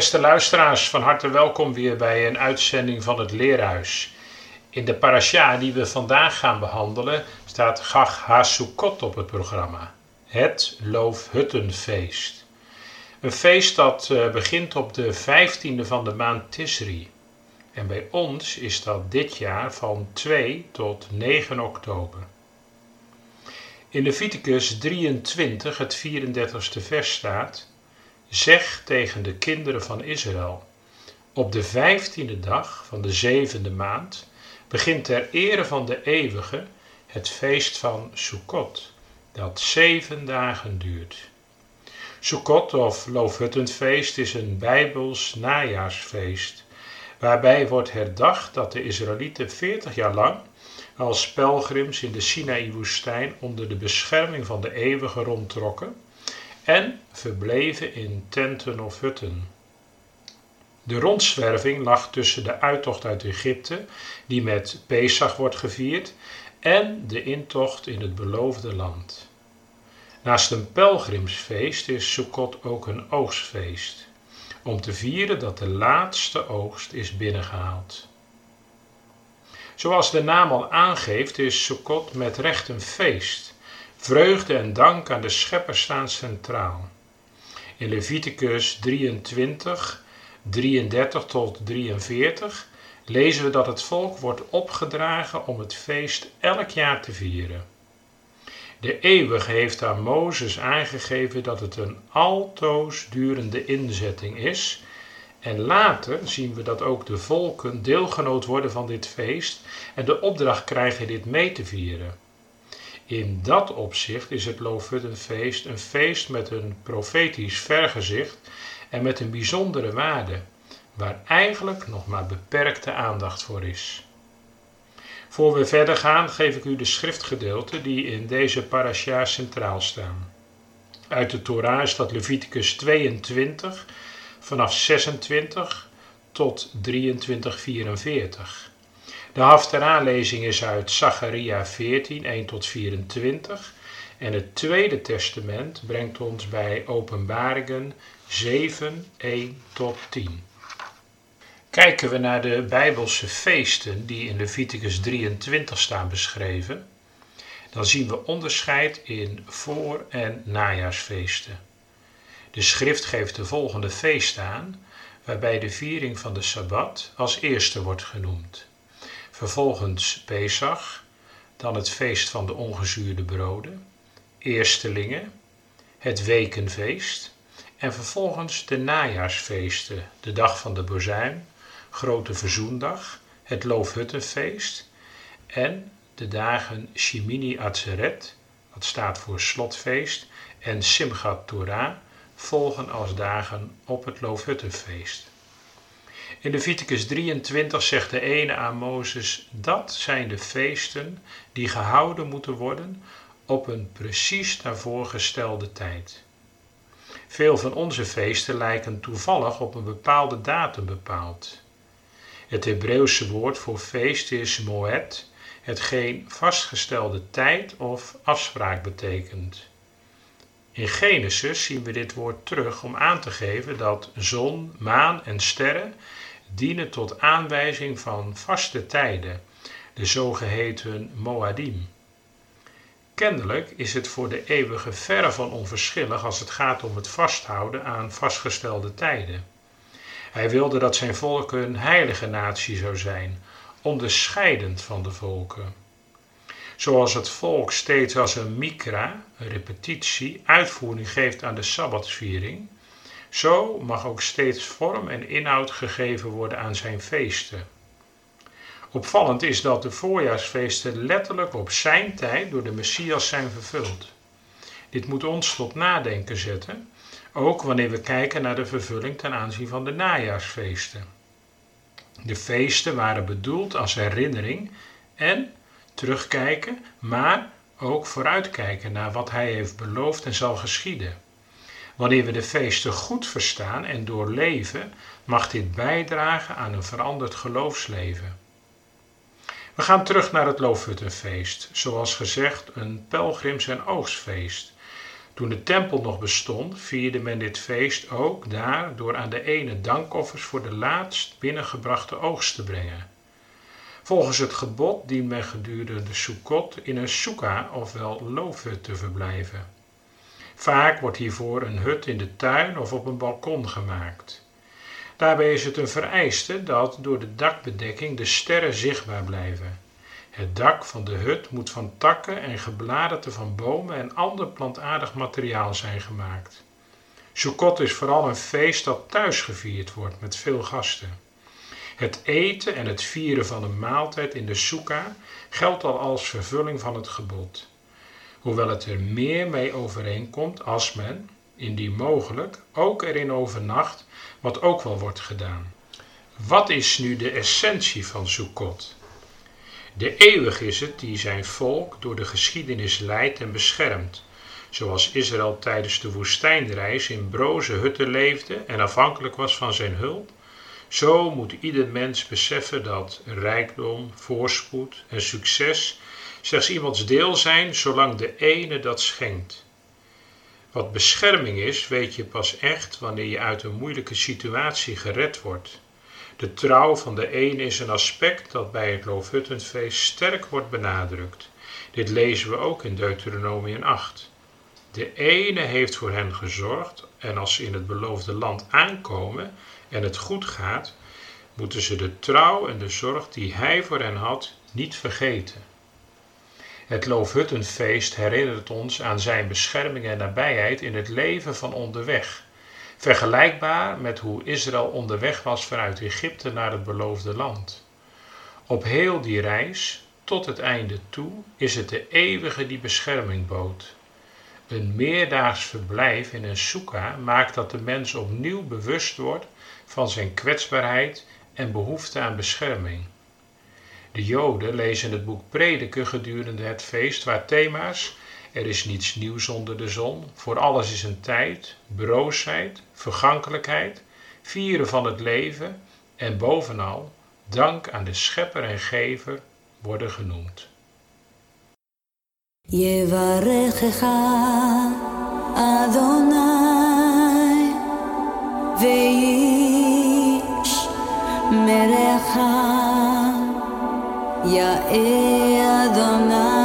Beste luisteraars, van harte welkom weer bij een uitzending van het Leerhuis. In de parasha die we vandaag gaan behandelen staat Gach HaSukkot op het programma. Het Loofhuttenfeest. Een feest dat eh, begint op de 15e van de maand Tisri. En bij ons is dat dit jaar van 2 tot 9 oktober. In Leviticus 23, het 34ste vers staat Zeg tegen de kinderen van Israël: Op de vijftiende dag van de zevende maand begint ter ere van de Eeuwige het feest van Sukkot, dat zeven dagen duurt. Sukkot of Loofhuttenfeest is een Bijbels najaarsfeest, waarbij wordt herdacht dat de Israëlieten veertig jaar lang als pelgrims in de Sinaï-woestijn onder de bescherming van de Eeuwige rondtrokken en verbleven in tenten of hutten. De rondzwerving lag tussen de uittocht uit Egypte, die met Pesach wordt gevierd, en de intocht in het beloofde land. Naast een pelgrimsfeest is Sukkot ook een oogstfeest, om te vieren dat de laatste oogst is binnengehaald. Zoals de naam al aangeeft, is Sukkot met recht een feest Vreugde en dank aan de schepper staan centraal. In Leviticus 23, 33 tot 43 lezen we dat het volk wordt opgedragen om het feest elk jaar te vieren. De Eeuwige heeft aan Mozes aangegeven dat het een altoos durende inzetting is. En later zien we dat ook de volken deelgenoot worden van dit feest en de opdracht krijgen dit mee te vieren. In dat opzicht is het Loofhuttenfeest een feest met een profetisch vergezicht en met een bijzondere waarde, waar eigenlijk nog maar beperkte aandacht voor is. Voor we verder gaan, geef ik u de schriftgedeelten die in deze parasha centraal staan. Uit de Torah is dat Leviticus 22, vanaf 26 tot 23, 44. De Haftarah-lezing is uit Zacharia 14, 1 tot 24. En het Tweede Testament brengt ons bij Openbaringen 7, 1 tot 10. Kijken we naar de Bijbelse feesten die in Leviticus 23 staan beschreven, dan zien we onderscheid in voor- en najaarsfeesten. De schrift geeft de volgende feesten aan, waarbij de viering van de Sabbat als eerste wordt genoemd. Vervolgens Pesach, dan het feest van de ongezuurde broden, eerstelingen, het wekenfeest en vervolgens de najaarsfeesten, de dag van de bozuin, grote verzoendag, het loofhuttenfeest en de dagen Shimini Atzeret, dat staat voor slotfeest, en Simchat Torah volgen als dagen op het loofhuttenfeest. In Leviticus 23 zegt de ene aan Mozes: Dat zijn de feesten die gehouden moeten worden op een precies daarvoor gestelde tijd. Veel van onze feesten lijken toevallig op een bepaalde datum bepaald. Het Hebreeuwse woord voor feest is moed, hetgeen vastgestelde tijd of afspraak betekent. In Genesis zien we dit woord terug om aan te geven dat zon, maan en sterren dienen tot aanwijzing van vaste tijden, de zogeheten Moadim. Kennelijk is het voor de eeuwige verre van onverschillig als het gaat om het vasthouden aan vastgestelde tijden. Hij wilde dat zijn volk een heilige natie zou zijn, onderscheidend van de volken. Zoals het volk steeds als een mikra, een repetitie, uitvoering geeft aan de sabbatsviering, zo mag ook steeds vorm en inhoud gegeven worden aan zijn feesten. Opvallend is dat de voorjaarsfeesten letterlijk op zijn tijd door de Messias zijn vervuld. Dit moet ons tot nadenken zetten, ook wanneer we kijken naar de vervulling ten aanzien van de najaarsfeesten. De feesten waren bedoeld als herinnering en terugkijken, maar ook vooruitkijken naar wat Hij heeft beloofd en zal geschieden. Wanneer we de feesten goed verstaan en doorleven, mag dit bijdragen aan een veranderd geloofsleven. We gaan terug naar het Loofhuttenfeest, zoals gezegd een pelgrims- en oogstfeest. Toen de tempel nog bestond, vierde men dit feest ook daar door aan de ene dankoffers voor de laatst binnengebrachte oogst te brengen. Volgens het gebod dient men gedurende de Sukkot in een soeka, ofwel loofhut, te verblijven. Vaak wordt hiervoor een hut in de tuin of op een balkon gemaakt. Daarbij is het een vereiste dat door de dakbedekking de sterren zichtbaar blijven. Het dak van de hut moet van takken en gebladerte van bomen en ander plantaardig materiaal zijn gemaakt. Sukkot is vooral een feest dat thuis gevierd wordt met veel gasten. Het eten en het vieren van een maaltijd in de soeka geldt al als vervulling van het gebod. Hoewel het er meer mee overeenkomt als men, indien mogelijk, ook erin overnacht, wat ook wel wordt gedaan. Wat is nu de essentie van Sukkot? De eeuwig is het die zijn volk door de geschiedenis leidt en beschermt. Zoals Israël tijdens de woestijnreis in broze hutten leefde en afhankelijk was van zijn hulp, zo moet ieder mens beseffen dat rijkdom, voorspoed en succes slechts iemands deel zijn zolang de ene dat schenkt. Wat bescherming is, weet je pas echt wanneer je uit een moeilijke situatie gered wordt. De trouw van de een is een aspect dat bij het Loofhuttenfeest sterk wordt benadrukt. Dit lezen we ook in Deuteronomium 8. De ene heeft voor hen gezorgd en als ze in het beloofde land aankomen en het goed gaat, moeten ze de trouw en de zorg die hij voor hen had niet vergeten. Het Loofhuttenfeest herinnert ons aan zijn bescherming en nabijheid in het leven van onderweg vergelijkbaar met hoe Israël onderweg was vanuit Egypte naar het beloofde land. Op heel die reis, tot het einde toe, is het de eeuwige die bescherming bood. Een meerdaags verblijf in een soeka maakt dat de mens opnieuw bewust wordt van zijn kwetsbaarheid en behoefte aan bescherming. De Joden lezen het boek Prediken gedurende het feest waar thema's er is niets nieuws onder de zon. Voor alles is een tijd, broosheid, vergankelijkheid, vieren van het leven en bovenal dank aan de schepper en gever worden genoemd. Adonai יאה אדוני.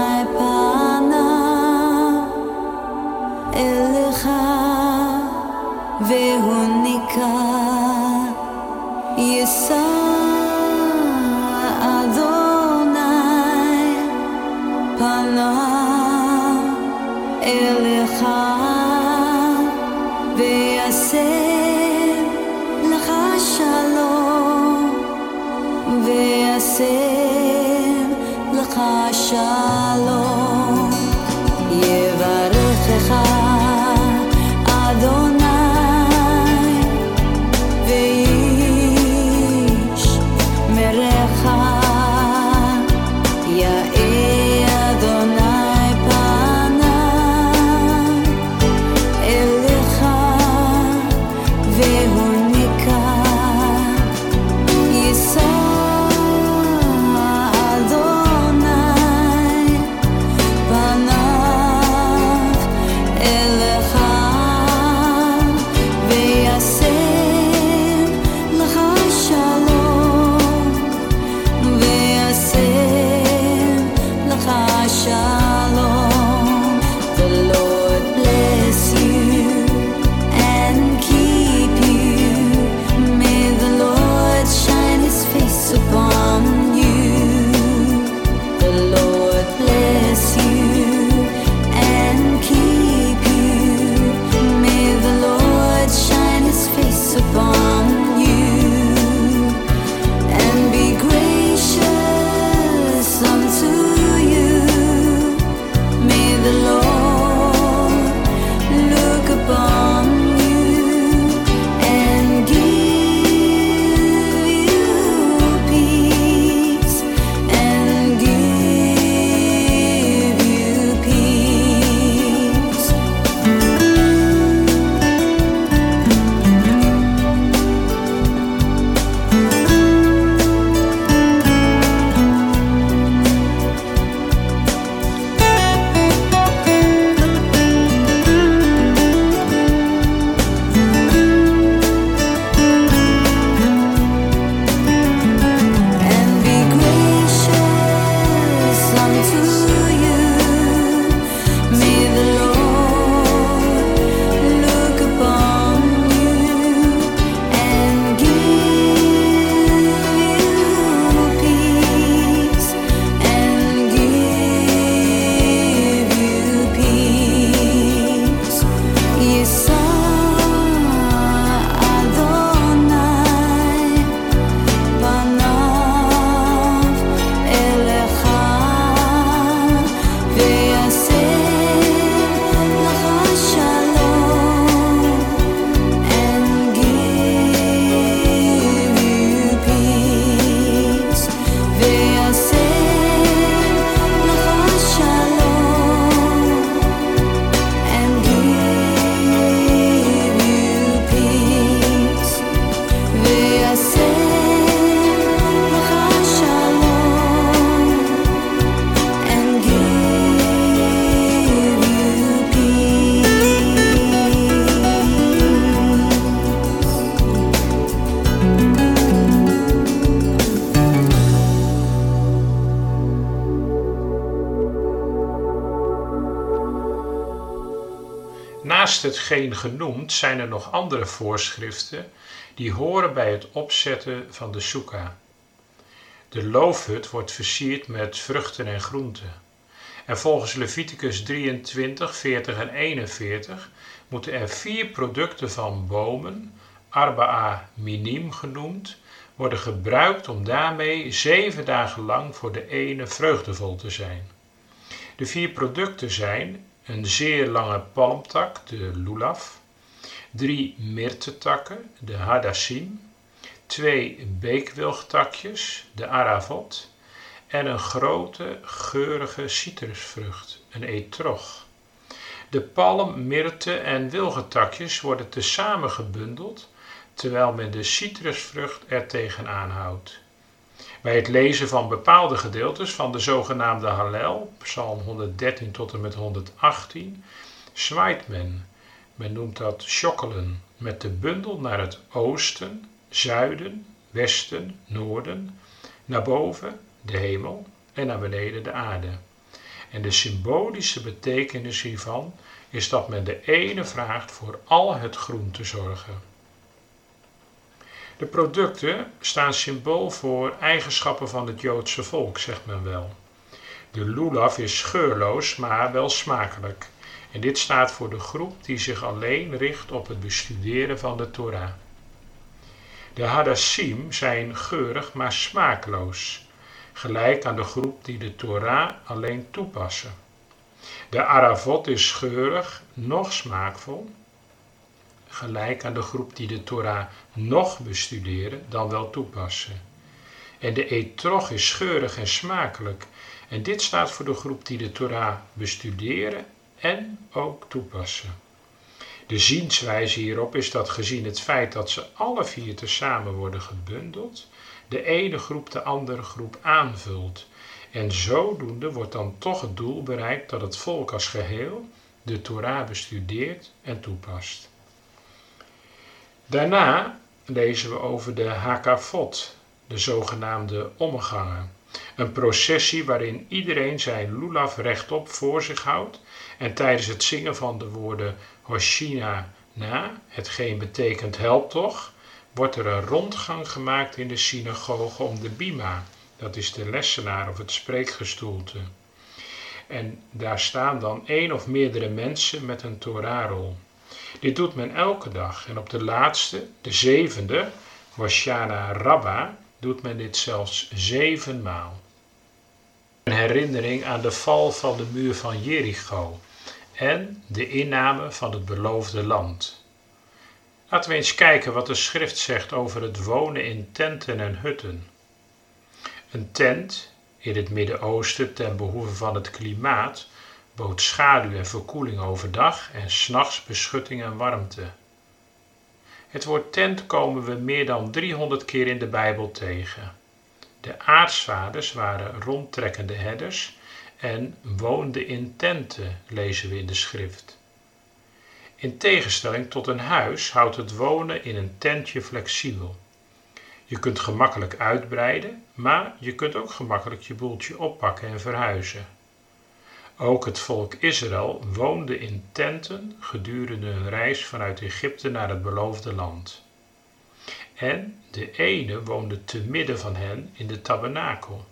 Hetgeen genoemd zijn er nog andere voorschriften die horen bij het opzetten van de soeka. De loofhut wordt versierd met vruchten en groenten. En volgens Leviticus 23, 40 en 41 moeten er vier producten van bomen, Arba'a minim genoemd, worden gebruikt om daarmee zeven dagen lang voor de ene vreugdevol te zijn. De vier producten zijn een zeer lange palmtak, de lulaf, drie myrtetakken, de hadassim, twee beekwilgtakjes, de aravot, en een grote geurige citrusvrucht, een etrog. De palm, myrte en wilgetakjes worden tezamen gebundeld, terwijl men de citrusvrucht er tegenaan houdt. Bij het lezen van bepaalde gedeeltes van de zogenaamde Hallel, Psalm 113 tot en met 118, zwaait men, men noemt dat schokkelen, met de bundel naar het oosten, zuiden, westen, noorden, naar boven de hemel en naar beneden de aarde. En de symbolische betekenis hiervan is dat men de ene vraagt voor al het groen te zorgen. De producten staan symbool voor eigenschappen van het Joodse volk, zegt men wel. De lulav is geurloos, maar wel smakelijk. En dit staat voor de groep die zich alleen richt op het bestuderen van de Torah. De hadassim zijn geurig, maar smaakloos, gelijk aan de groep die de Torah alleen toepassen. De aravot is geurig, nog smaakvol, gelijk aan de groep die de Torah nog bestuderen dan wel toepassen. En de etrog is scheurig en smakelijk. En dit staat voor de groep die de Torah bestuderen en ook toepassen. De zienswijze hierop is dat gezien het feit dat ze alle vier tezamen worden gebundeld, de ene groep de andere groep aanvult. En zodoende wordt dan toch het doel bereikt dat het volk als geheel de Torah bestudeert en toepast. Daarna lezen we over de Hakafot, de zogenaamde omgangen. Een processie waarin iedereen zijn lulaf rechtop voor zich houdt en tijdens het zingen van de woorden Hoshina na, hetgeen betekent help toch, wordt er een rondgang gemaakt in de synagoge om de bima, dat is de lessenaar of het spreekgestoelte. En daar staan dan één of meerdere mensen met een Torahrol. Dit doet men elke dag en op de laatste, de zevende, Hoshana Rabba, doet men dit zelfs zevenmaal. Een herinnering aan de val van de muur van Jericho en de inname van het beloofde land. Laten we eens kijken wat de schrift zegt over het wonen in tenten en hutten. Een tent in het Midden-Oosten ten behoeve van het klimaat bood schaduw en verkoeling overdag en s'nachts beschutting en warmte. Het woord tent komen we meer dan 300 keer in de Bijbel tegen. De aartsvaders waren rondtrekkende herders en woonden in tenten, lezen we in de schrift. In tegenstelling tot een huis houdt het wonen in een tentje flexibel. Je kunt gemakkelijk uitbreiden, maar je kunt ook gemakkelijk je boeltje oppakken en verhuizen. Ook het volk Israël woonde in tenten gedurende hun reis vanuit Egypte naar het beloofde land. En de ene woonde te midden van hen in de tabernakel.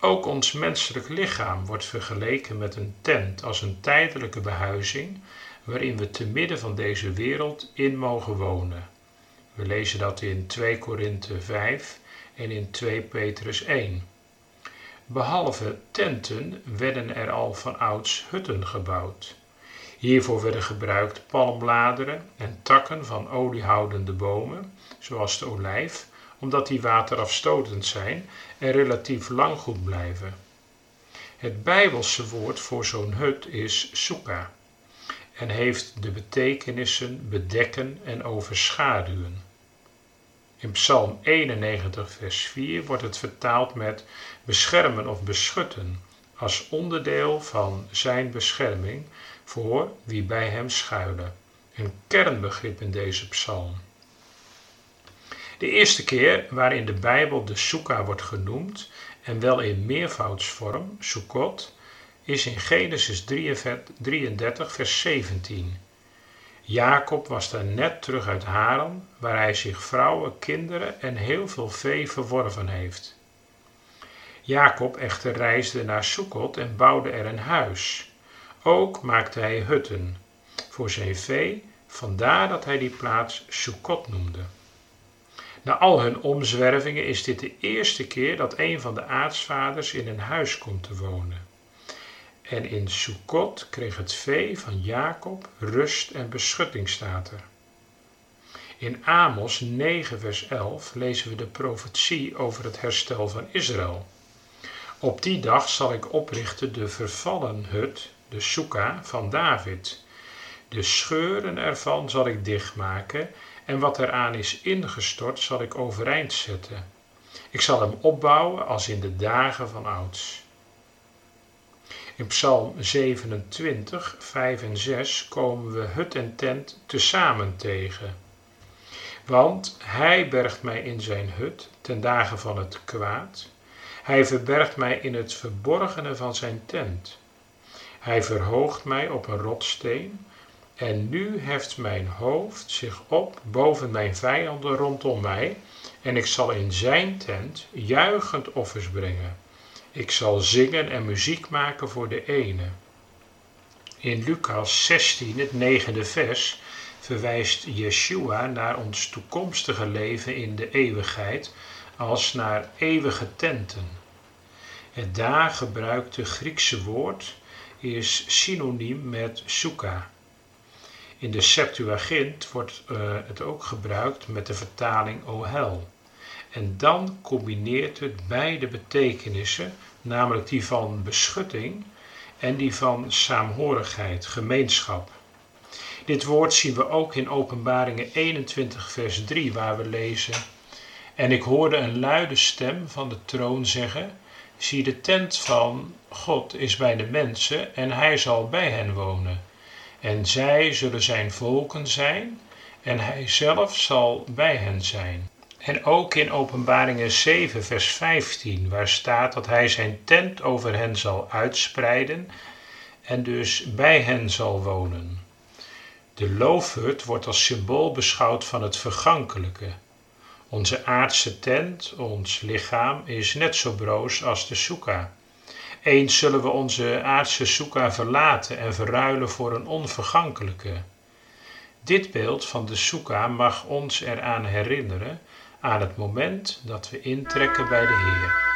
Ook ons menselijk lichaam wordt vergeleken met een tent als een tijdelijke behuizing waarin we te midden van deze wereld in mogen wonen. We lezen dat in 2 Korinthe 5 en in 2 Petrus 1. Behalve tenten werden er al van ouds hutten gebouwd. Hiervoor werden gebruikt palmbladeren en takken van oliehoudende bomen, zoals de olijf, omdat die waterafstotend zijn en relatief lang goed blijven. Het Bijbelse woord voor zo'n hut is sukkah en heeft de betekenissen bedekken en overschaduwen. In Psalm 91, vers 4 wordt het vertaald met beschermen of beschutten als onderdeel van zijn bescherming voor wie bij hem schuilen. Een kernbegrip in deze psalm. De eerste keer waarin de Bijbel de Sukkah wordt genoemd, en wel in meervoudsvorm, Sukkot, is in Genesis 33, vers 17. Jacob was daar net terug uit Haran, waar hij zich vrouwen, kinderen en heel veel vee verworven heeft. Jacob echter reisde naar Sukkot en bouwde er een huis. Ook maakte hij hutten voor zijn vee, vandaar dat hij die plaats Sukkot noemde. Na al hun omzwervingen is dit de eerste keer dat een van de aartsvaders in een huis komt te wonen. En in Sukkot kreeg het vee van Jacob rust en beschutting staat er. In Amos 9 vers 11 lezen we de profetie over het herstel van Israël. Op die dag zal ik oprichten de vervallen hut, de Sukkah van David. De scheuren ervan zal ik dichtmaken en wat eraan is ingestort zal ik overeind zetten. Ik zal hem opbouwen als in de dagen van ouds. In Psalm 27, 5 en 6 komen we hut en tent tezamen tegen. Want hij bergt mij in zijn hut ten dagen van het kwaad. Hij verbergt mij in het verborgene van zijn tent. Hij verhoogt mij op een rotsteen. En nu heft mijn hoofd zich op boven mijn vijanden rondom mij. En ik zal in zijn tent juichend offers brengen. Ik zal zingen en muziek maken voor de ene. In Lucas 16, het negende vers, verwijst Yeshua naar ons toekomstige leven in de eeuwigheid als naar eeuwige tenten. Het daar gebruikte Griekse woord is synoniem met sukkah. In de Septuagint wordt uh, het ook gebruikt met de vertaling ohel. En dan combineert het beide betekenissen, namelijk die van beschutting en die van saamhorigheid, gemeenschap. Dit woord zien we ook in Openbaringen 21, vers 3, waar we lezen: En ik hoorde een luide stem van de troon zeggen: Zie, de tent van God is bij de mensen en hij zal bij hen wonen. En zij zullen zijn volken zijn en hij zelf zal bij hen zijn. En ook in Openbaringen 7, vers 15, waar staat dat hij zijn tent over hen zal uitspreiden en dus bij hen zal wonen. De loofhut wordt als symbool beschouwd van het vergankelijke. Onze aardse tent, ons lichaam, is net zo broos als de soeka. Eens zullen we onze aardse soeka verlaten en verruilen voor een onvergankelijke. Dit beeld van de soeka mag ons eraan herinneren aan het moment dat we intrekken bij de Heer.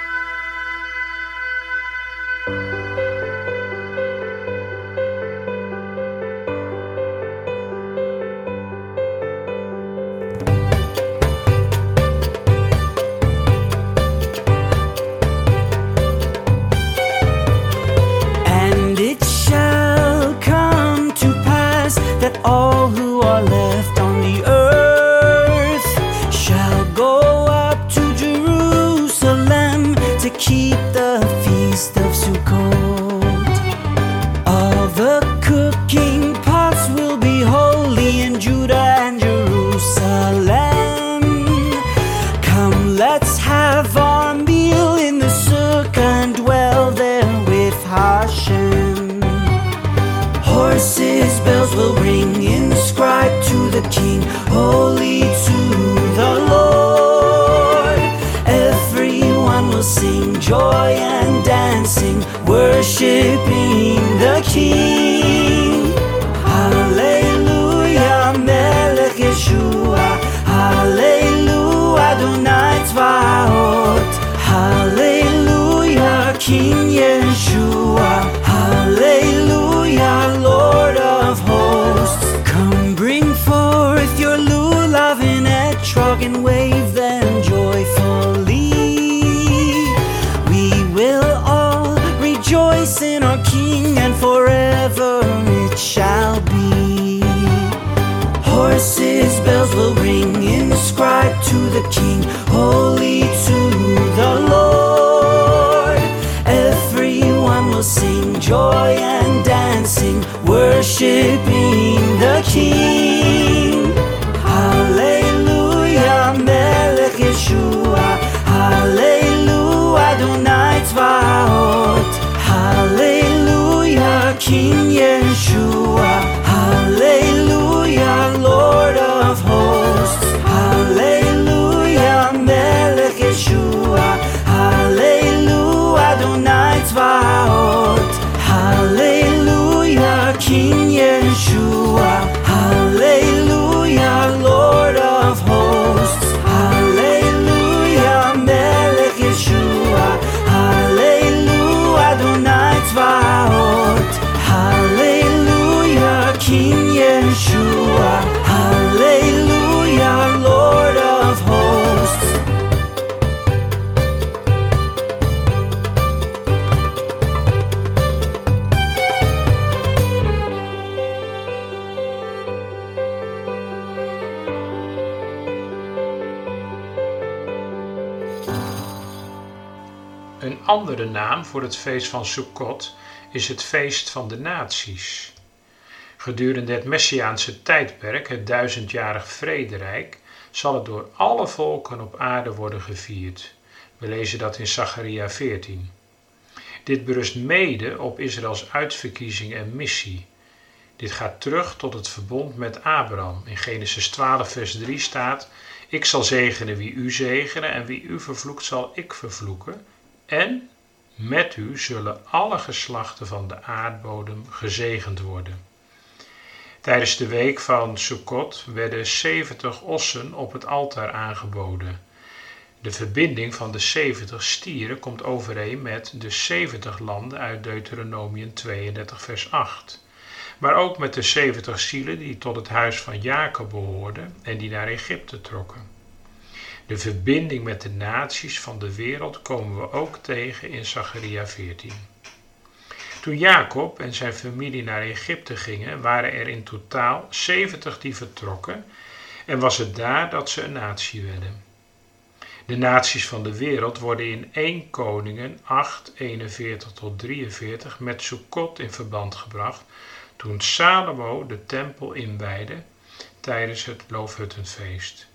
little ring inscribed to the King, holy to the Lord. Everyone will sing, joy and dancing, worshiping the King. Hallelujah, Melech Yeshua. Hallelujah, Adonai Tzvaot. Hallelujah, King Yeshua. Hallelujah. Lord of hosts. Een andere naam voor het feest van Sukkot is het feest van de naties. Gedurende het Messiaanse tijdperk, het duizendjarig vrederijk, zal het door alle volken op aarde worden gevierd. We lezen dat in Zacharia 14. Dit berust mede op Israëls uitverkiezing en missie. Dit gaat terug tot het verbond met Abraham. In Genesis 12, vers 3 staat: Ik zal zegenen wie u zegenen, en wie u vervloekt, zal ik vervloeken. En met u zullen alle geslachten van de aardbodem gezegend worden. Tijdens de week van Sukkot werden 70 ossen op het altaar aangeboden. De verbinding van de 70 stieren komt overeen met de 70 landen uit Deuteronomium 32, vers 8. Maar ook met de 70 zielen die tot het huis van Jacob behoorden en die naar Egypte trokken. De verbinding met de naties van de wereld komen we ook tegen in Zacharia 14. Toen Jacob en zijn familie naar Egypte gingen, waren er in totaal 70 die vertrokken en was het daar dat ze een natie werden. De naties van de wereld worden in 1 Koningen 8, 41 tot 43 met Sukkot in verband gebracht toen Salomo de tempel inwijde tijdens het Loofhuttenfeest.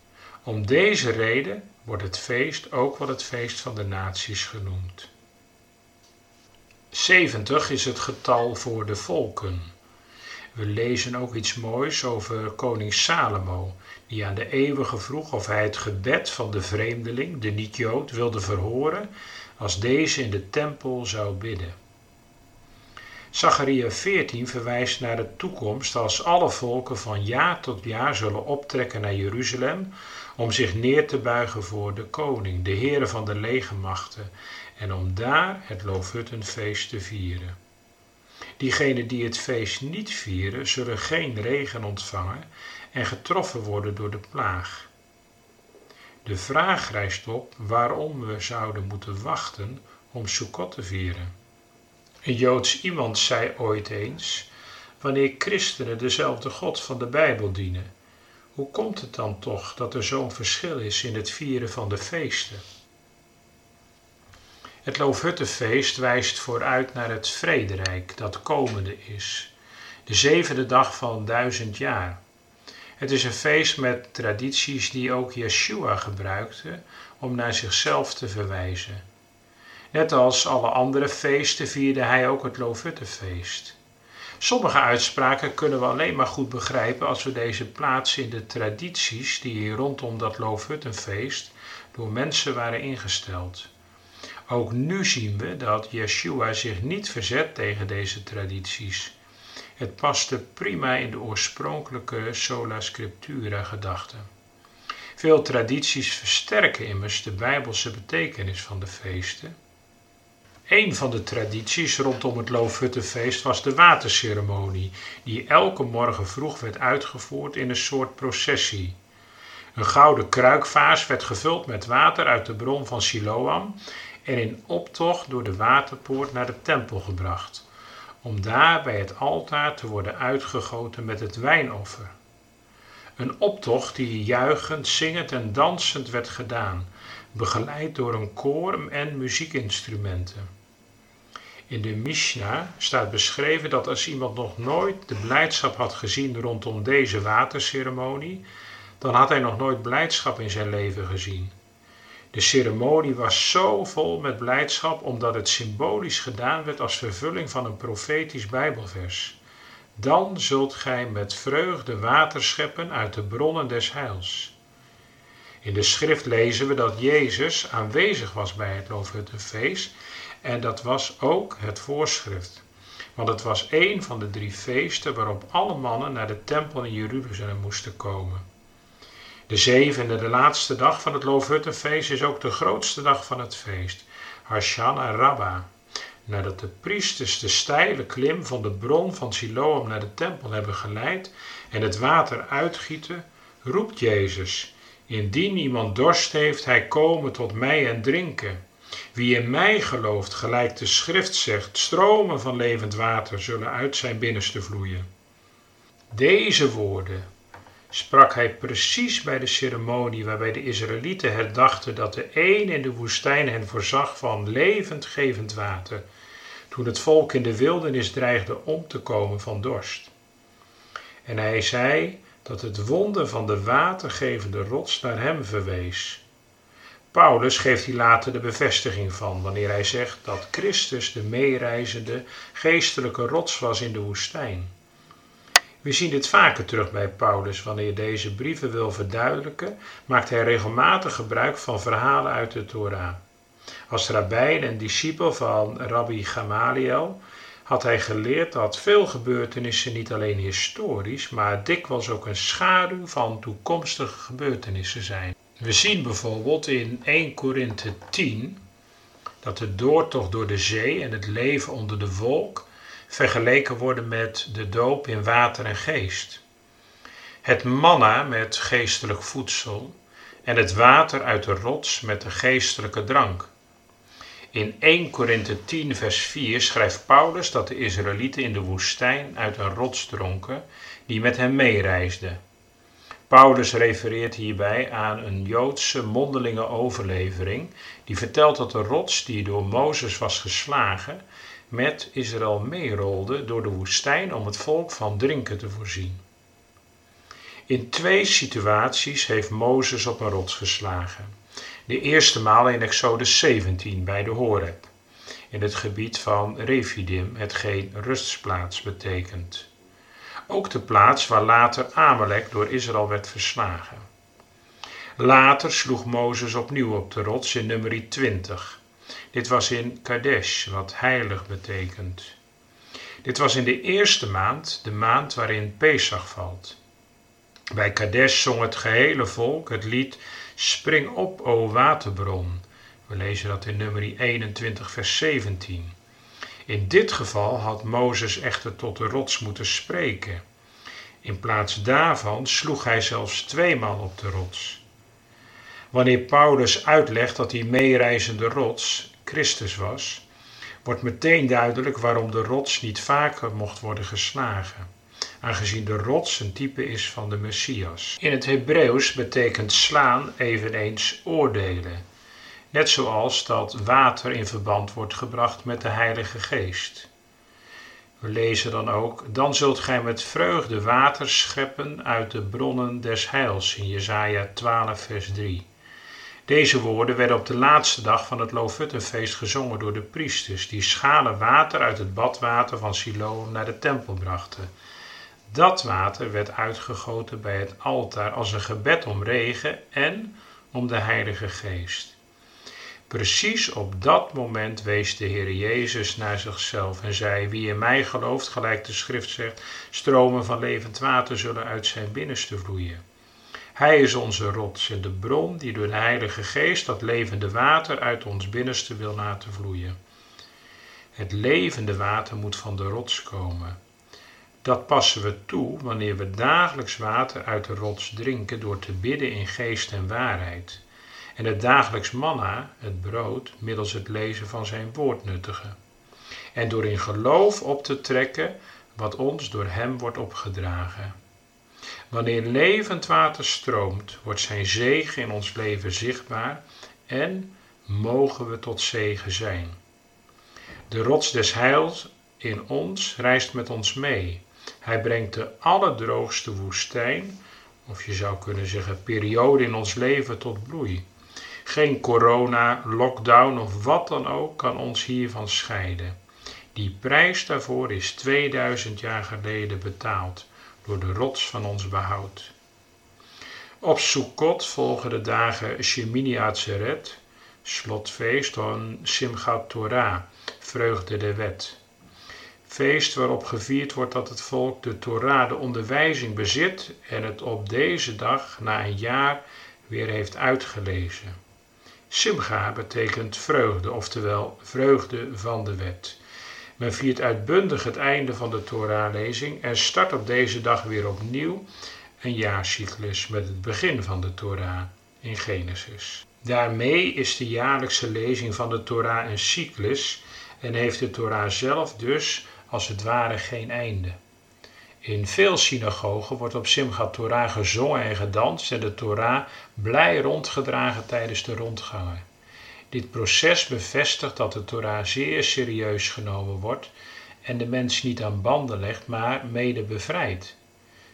Om deze reden wordt het feest ook wel het feest van de naties genoemd. 70 is het getal voor de volken. We lezen ook iets moois over koning Salomo, die aan de eeuwige vroeg of hij het gebed van de vreemdeling, de niet-Jood, wilde verhoren als deze in de tempel zou bidden. Zacharia 14 verwijst naar de toekomst als alle volken van jaar tot jaar zullen optrekken naar Jeruzalem om zich neer te buigen voor de koning, de Heere van de legermachten, en om daar het Loofhuttenfeest te vieren. Diegenen die het feest niet vieren, zullen geen regen ontvangen en getroffen worden door de plaag. De vraag rijst op waarom we zouden moeten wachten om Sukkot te vieren. Een Joods iemand zei ooit eens: Wanneer christenen dezelfde God van de Bijbel dienen, hoe komt het dan toch dat er zo'n verschil is in het vieren van de feesten? Het Loofhuttenfeest wijst vooruit naar het vrederijk dat komende is, de zevende dag van duizend jaar. Het is een feest met tradities die ook Yeshua gebruikte om naar zichzelf te verwijzen. Net als alle andere feesten vierde hij ook het Loofhuttenfeest. Sommige uitspraken kunnen we alleen maar goed begrijpen als we deze plaatsen in de tradities die hier rondom dat Loofhuttenfeest door mensen waren ingesteld. Ook nu zien we dat Yeshua zich niet verzet tegen deze tradities. Het paste prima in de oorspronkelijke sola scriptura gedachte. Veel tradities versterken immers de bijbelse betekenis van de feesten. Een van de tradities rondom het Loofhuttenfeest was de waterceremonie, die elke morgen vroeg werd uitgevoerd in een soort processie. Een gouden kruikvaas werd gevuld met water uit de bron van Siloam en in optocht door de waterpoort naar de tempel gebracht, om daar bij het altaar te worden uitgegoten met het wijnoffer. Een optocht die juichend, zingend en dansend werd gedaan, begeleid door een koor en muziekinstrumenten. In de Mishnah staat beschreven dat als iemand nog nooit de blijdschap had gezien rondom deze waterceremonie, dan had hij nog nooit blijdschap in zijn leven gezien. De ceremonie was zo vol met blijdschap omdat het symbolisch gedaan werd als vervulling van een profetisch Bijbelvers. Dan zult gij met vreugde water scheppen uit de bronnen des heils. In de schrift lezen we dat Jezus aanwezig was bij het Loofhuttenfeest en dat was ook het voorschrift. Want het was één van de drie feesten waarop alle mannen naar de tempel in Jeruzalem moesten komen. De zevende, de laatste dag van het Loofhuttenfeest, is ook de grootste dag van het feest, Hashanah Rabba. Nadat de priesters de steile klim van de bron van Siloam naar de tempel hebben geleid en het water uitgieten, roept Jezus: Indien iemand dorst heeft, hij komen tot mij en drinken. Wie in mij gelooft, gelijk de schrift zegt, stromen van levend water zullen uit zijn binnenste vloeien. Deze woorden sprak hij precies bij de ceremonie waarbij de Israëlieten herdachten dat de een in de woestijn hen voorzag van levendgevend water, toen het volk in de wildernis dreigde om te komen van dorst. En hij zei dat het wonder van de watergevende rots naar hem verwees. Paulus geeft hier later de bevestiging van wanneer hij zegt dat Christus de meereizende geestelijke rots was in de woestijn. We zien dit vaker terug bij Paulus. Wanneer deze brieven wil verduidelijken, maakt hij regelmatig gebruik van verhalen uit de Torah. Als rabbijn en discipel van Rabbi Gamaliel had hij geleerd dat veel gebeurtenissen niet alleen historisch, maar dikwijls ook een schaduw van toekomstige gebeurtenissen zijn. We zien bijvoorbeeld in 1 Korinthe 10 dat de doortocht door de zee en het leven onder de wolk vergeleken worden met de doop in water en geest. Het manna met geestelijk voedsel en het water uit de rots met de geestelijke drank. In 1 Korinthe 10 vers 4 schrijft Paulus dat de Israëlieten in de woestijn uit een rots dronken die met hem meereisde. Paulus refereert hierbij aan een Joodse mondelinge overlevering die vertelt dat de rots die door Mozes was geslagen met Israël meerolde door de woestijn om het volk van drinken te voorzien. In twee situaties heeft Mozes op een rots geslagen. De eerste maal in Exodus 17 bij de Horeb, in het gebied van Refidim, hetgeen rustplaats betekent. Ook de plaats waar later Amalek door Israël werd verslagen. Later sloeg Mozes opnieuw op de rots in nummer 20. Dit was in Kadesh, wat heilig betekent. Dit was in de eerste maand, de maand waarin Pesach valt. Bij Kadesh zong het gehele volk het lied Spring op, o waterbron. We lezen dat in nummer 21, vers 17. In dit geval had Mozes echter tot de rots moeten spreken. In plaats daarvan sloeg hij zelfs tweemaal op de rots. Wanneer Paulus uitlegt dat die meereizende rots Christus was, wordt meteen duidelijk waarom de rots niet vaker mocht worden geslagen, aangezien de rots een type is van de Messias. In het Hebreeuws betekent slaan eveneens oordelen, net zoals dat water in verband wordt gebracht met de Heilige Geest. We lezen dan ook, dan zult gij met vreugde water scheppen uit de bronnen des heils in Jesaja 12 vers 3. Deze woorden werden op de laatste dag van het Loofhuttenfeest gezongen door de priesters, die schalen water uit het badwater van Siloam naar de tempel brachten. Dat water werd uitgegoten bij het altaar als een gebed om regen en om de Heilige Geest. Precies op dat moment wees de Heer Jezus naar zichzelf en zei: Wie in mij gelooft, gelijk de schrift zegt, stromen van levend water zullen uit zijn binnenste vloeien. Hij is onze rots en de bron die door de Heilige Geest dat levende water uit ons binnenste wil laten vloeien. Het levende water moet van de rots komen. Dat passen we toe wanneer we dagelijks water uit de rots drinken door te bidden in geest en waarheid. En het dagelijks manna, het brood, middels het lezen van zijn woord nuttigen. En door in geloof op te trekken wat ons door hem wordt opgedragen. Wanneer levend water stroomt, wordt zijn zegen in ons leven zichtbaar en mogen we tot zegen zijn. De rots des heils in ons reist met ons mee. Hij brengt de allerdroogste woestijn, of je zou kunnen zeggen periode in ons leven tot bloei. Geen corona, lockdown of wat dan ook kan ons hiervan scheiden. Die prijs daarvoor is 2000 jaar geleden betaald door de rots van ons behoud. Op Sukkot volgen de dagen Shemini Atzeret, slotfeest van Simchat Torah, vreugde de wet. Feest waarop gevierd wordt dat het volk de Torah, de onderwijzing, bezit en het op deze dag na een jaar weer heeft uitgelezen. Simcha betekent vreugde, oftewel vreugde van de wet. Men viert uitbundig het einde van de Torah-lezing en start op deze dag weer opnieuw een jaarcyclus met het begin van de Torah in Genesis. Daarmee is de jaarlijkse lezing van de Torah een cyclus en heeft de Torah zelf dus als het ware geen einde. In veel synagogen wordt op Simchat Torah gezongen en gedanst en de Torah blij rondgedragen tijdens de rondgangen. Dit proces bevestigt dat de Torah zeer serieus genomen wordt en de mens niet aan banden legt, maar mede bevrijdt.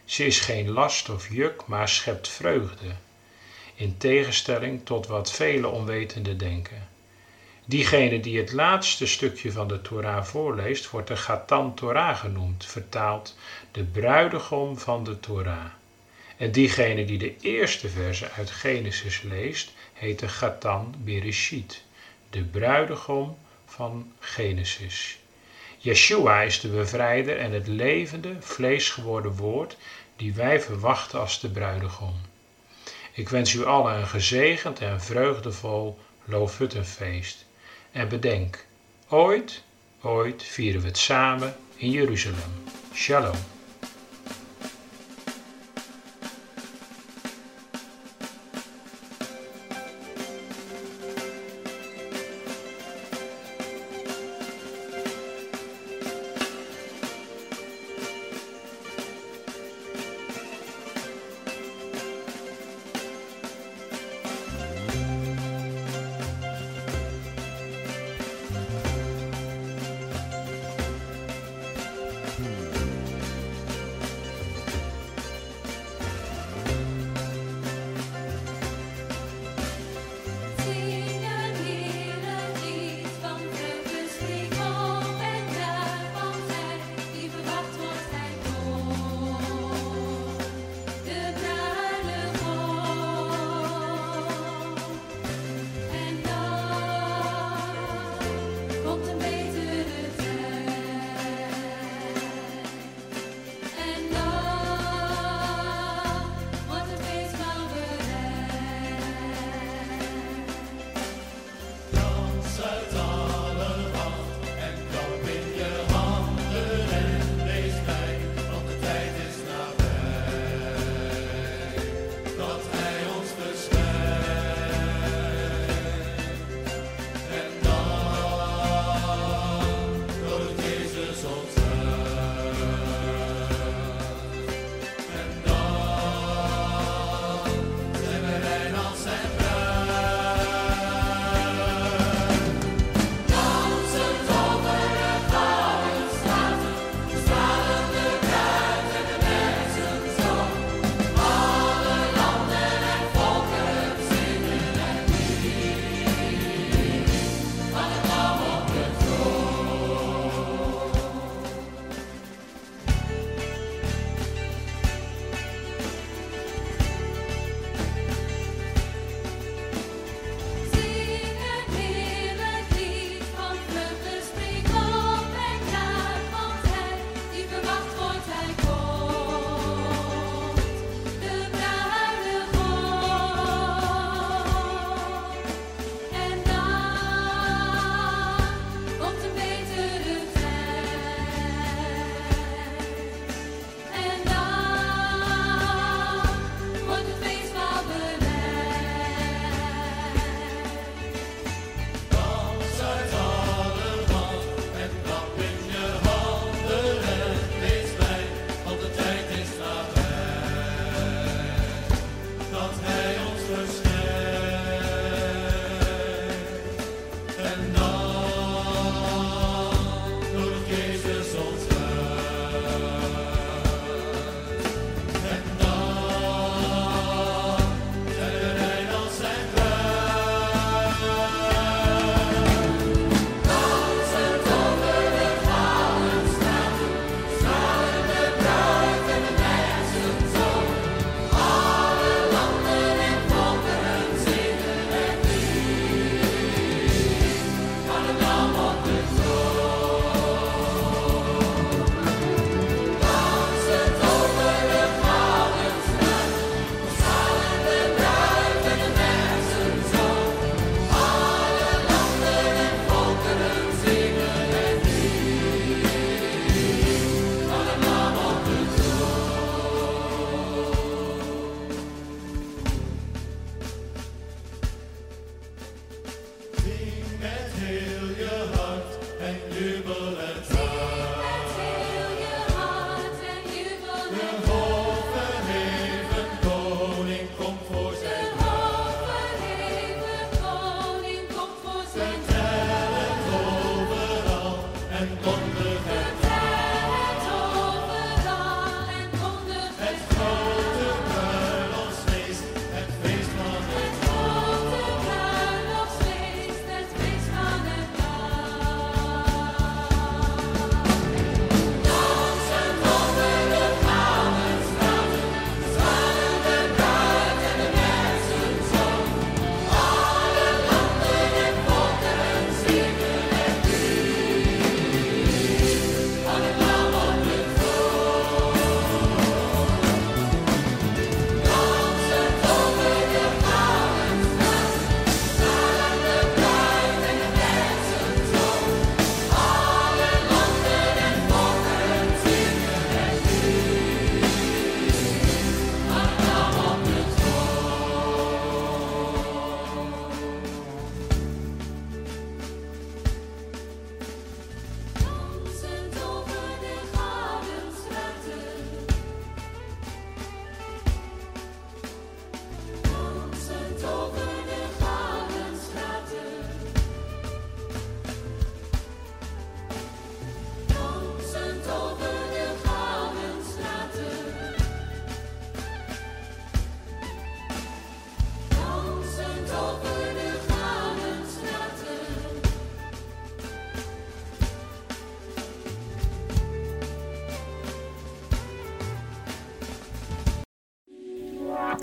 Ze is geen last of juk, maar schept vreugde, in tegenstelling tot wat vele onwetenden denken. Diegene die het laatste stukje van de Torah voorleest, wordt de Gatan Torah genoemd, vertaald de bruidegom van de Torah. En diegene die de eerste verse uit Genesis leest, heet de Gatan Bereshit, de bruidegom van Genesis. Yeshua is de bevrijder en het levende, vleesgeworden woord die wij verwachten als de bruidegom. Ik wens u allen een gezegend en vreugdevol Loofhuttenfeest. En bedenk, ooit, ooit vieren we het samen in Jeruzalem. Shalom.